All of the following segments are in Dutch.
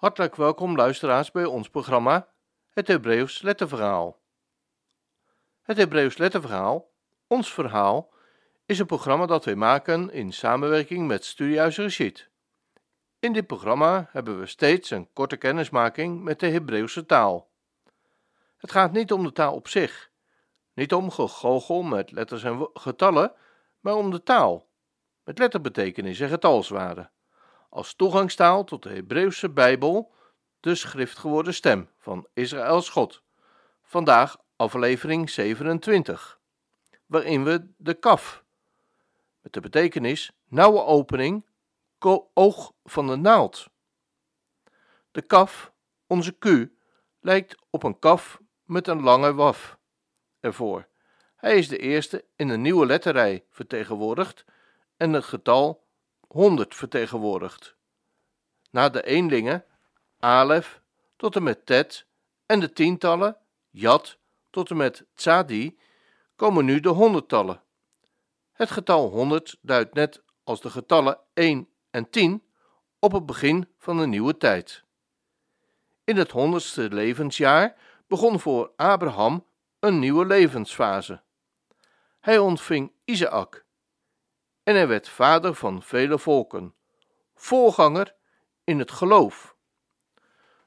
Hartelijk welkom luisteraars bij ons programma Het Hebreeuws Letterverhaal. Het Hebreeuws Letterverhaal, ons verhaal, is een programma dat wij maken in samenwerking met Studiehuis Rashid. In dit programma hebben we steeds een korte kennismaking met de Hebreeuwse taal. Het gaat niet om de taal op zich, niet om gegoochel met letters en getallen, maar om de taal, met letterbetekenis en getalswaarde als toegangstaal tot de Hebreeuwse Bijbel, de schriftgeworden stem van Israëls God. Vandaag aflevering 27, waarin we de kaf, met de betekenis nauwe opening, oog van de naald. De kaf, onze Q, lijkt op een kaf met een lange waf ervoor. Hij is de eerste in een nieuwe letterrij vertegenwoordigd en het getal 100 vertegenwoordigd. Na de eenlingen, Alef tot en met Tet en de tientallen, Jad tot en met Tzadi, komen nu de honderdtallen. Het getal 100 duidt net als de getallen 1 en 10 op het begin van een nieuwe tijd. In het honderdste levensjaar begon voor Abraham een nieuwe levensfase. Hij ontving Isaac en hij werd vader van vele volken, voorganger in het geloof,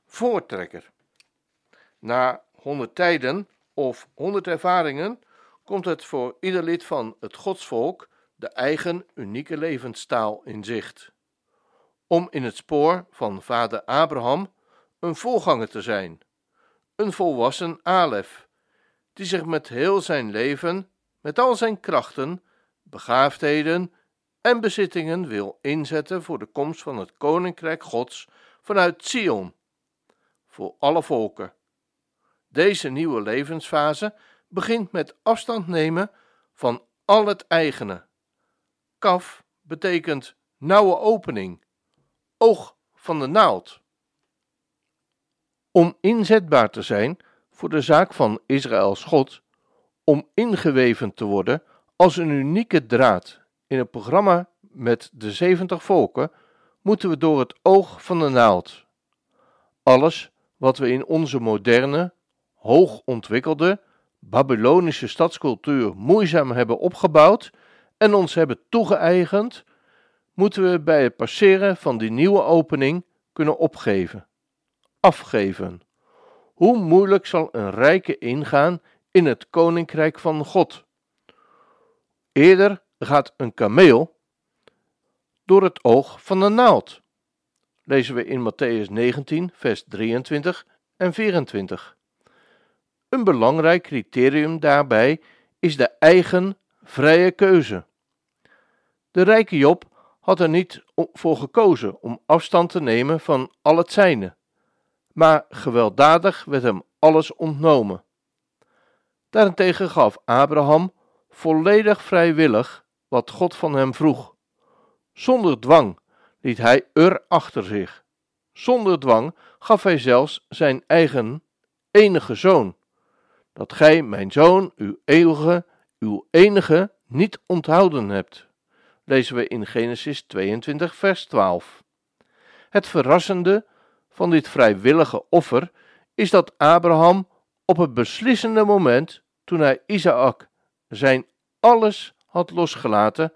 voortrekker. Na honderd tijden of honderd ervaringen komt het voor ieder lid van het godsvolk de eigen unieke levenstaal in zicht. Om in het spoor van vader Abraham een voorganger te zijn, een volwassen Alef, die zich met heel zijn leven, met al zijn krachten, begaafdheden en bezittingen wil inzetten voor de komst van het Koninkrijk Gods vanuit Sion, voor alle volken. Deze nieuwe levensfase begint met afstand nemen van al het eigene. Kaf betekent nauwe opening, oog van de naald. Om inzetbaar te zijn voor de zaak van Israëls God, om ingeweven te worden als een unieke draad in het programma met de 70 volken, moeten we door het oog van de naald. Alles wat we in onze moderne, hoog ontwikkelde, Babylonische stadscultuur moeizaam hebben opgebouwd en ons hebben toegeëigend, moeten we bij het passeren van die nieuwe opening kunnen opgeven, afgeven. Hoe moeilijk zal een rijke ingaan in het koninkrijk van God? Eerder gaat een kameel door het oog van de naald. Lezen we in Matthäus 19, vers 23 en 24. Een belangrijk criterium daarbij is de eigen vrije keuze. De rijke Job had er niet voor gekozen om afstand te nemen van al het zijne, maar gewelddadig werd hem alles ontnomen. Daarentegen gaf Abraham volledig vrijwillig wat God van hem vroeg. Zonder dwang liet hij Ur achter zich. Zonder dwang gaf hij zelfs zijn eigen enige zoon. Dat gij, mijn zoon, uw eeuwige, uw enige, niet onthouden hebt. Lezen we in Genesis 22, vers 12. Het verrassende van dit vrijwillige offer is dat Abraham op het beslissende moment, toen hij Isaac zijn alles had losgelaten,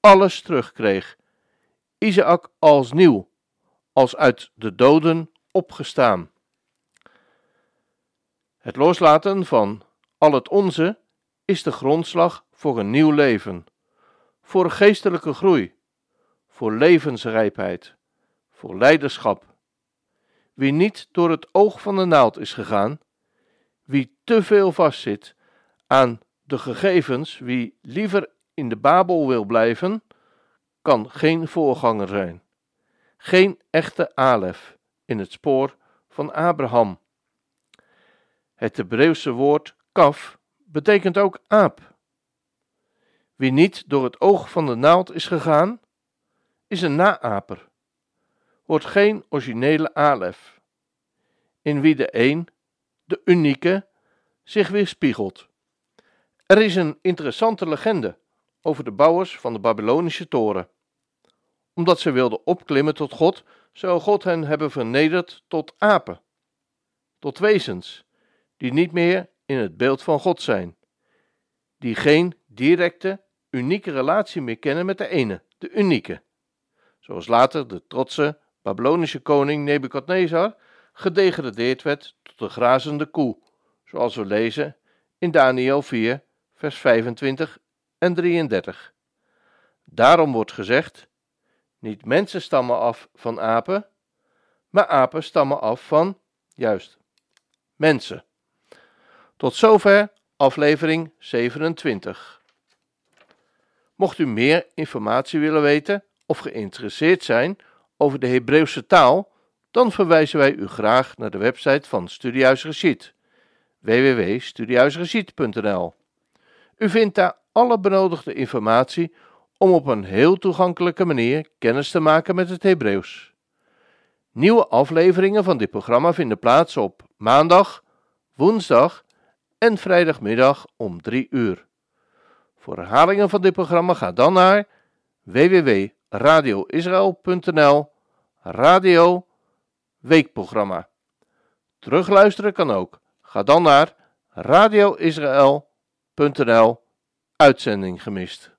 alles terugkreeg. Isaac als nieuw, als uit de doden opgestaan. Het loslaten van al het onze is de grondslag voor een nieuw leven, voor geestelijke groei, voor levensrijpheid, voor leiderschap. Wie niet door het oog van de naald is gegaan, wie te veel vastzit aan de gegevens, wie liever in de Babel wil blijven, kan geen voorganger zijn. Geen echte Alef in het spoor van Abraham. Het Hebreeuwse woord kaf betekent ook aap. Wie niet door het oog van de naald is gegaan, is een naaper, wordt geen originele Alef, in wie de een, de unieke, zich weerspiegelt. Er is een interessante legende over de bouwers van de Babylonische toren. omdat ze wilden opklimmen tot God, zou God hen hebben vernederd tot apen, tot wezens, die niet meer in het beeld van God zijn, die geen directe, unieke relatie meer kennen met de ene, de unieke. Zoals later de trotse Babylonische koning Nebukadnezar gedegradeerd werd tot de grazende koe, zoals we lezen in Daniel 4, vers 25 en 33. Daarom wordt gezegd: niet mensen stammen af van apen, maar apen stammen af van, juist, mensen. Tot zover aflevering 27. Mocht u meer informatie willen weten of geïnteresseerd zijn over de Hebreeuwse taal, dan verwijzen wij u graag naar de website van Studiehuis Geschied, www.studiehuisgeschied.nl. U vindt daar alle benodigde informatie om op een heel toegankelijke manier kennis te maken met het Hebreeuws. Nieuwe afleveringen van dit programma vinden plaats op maandag, woensdag en vrijdagmiddag om 3 uur. Voor herhalingen van dit programma ga dan naar www.radioisrael.nl Radio Weekprogramma. Terugluisteren kan ook. Ga dan naar radioisrael.nl Uitzending gemist.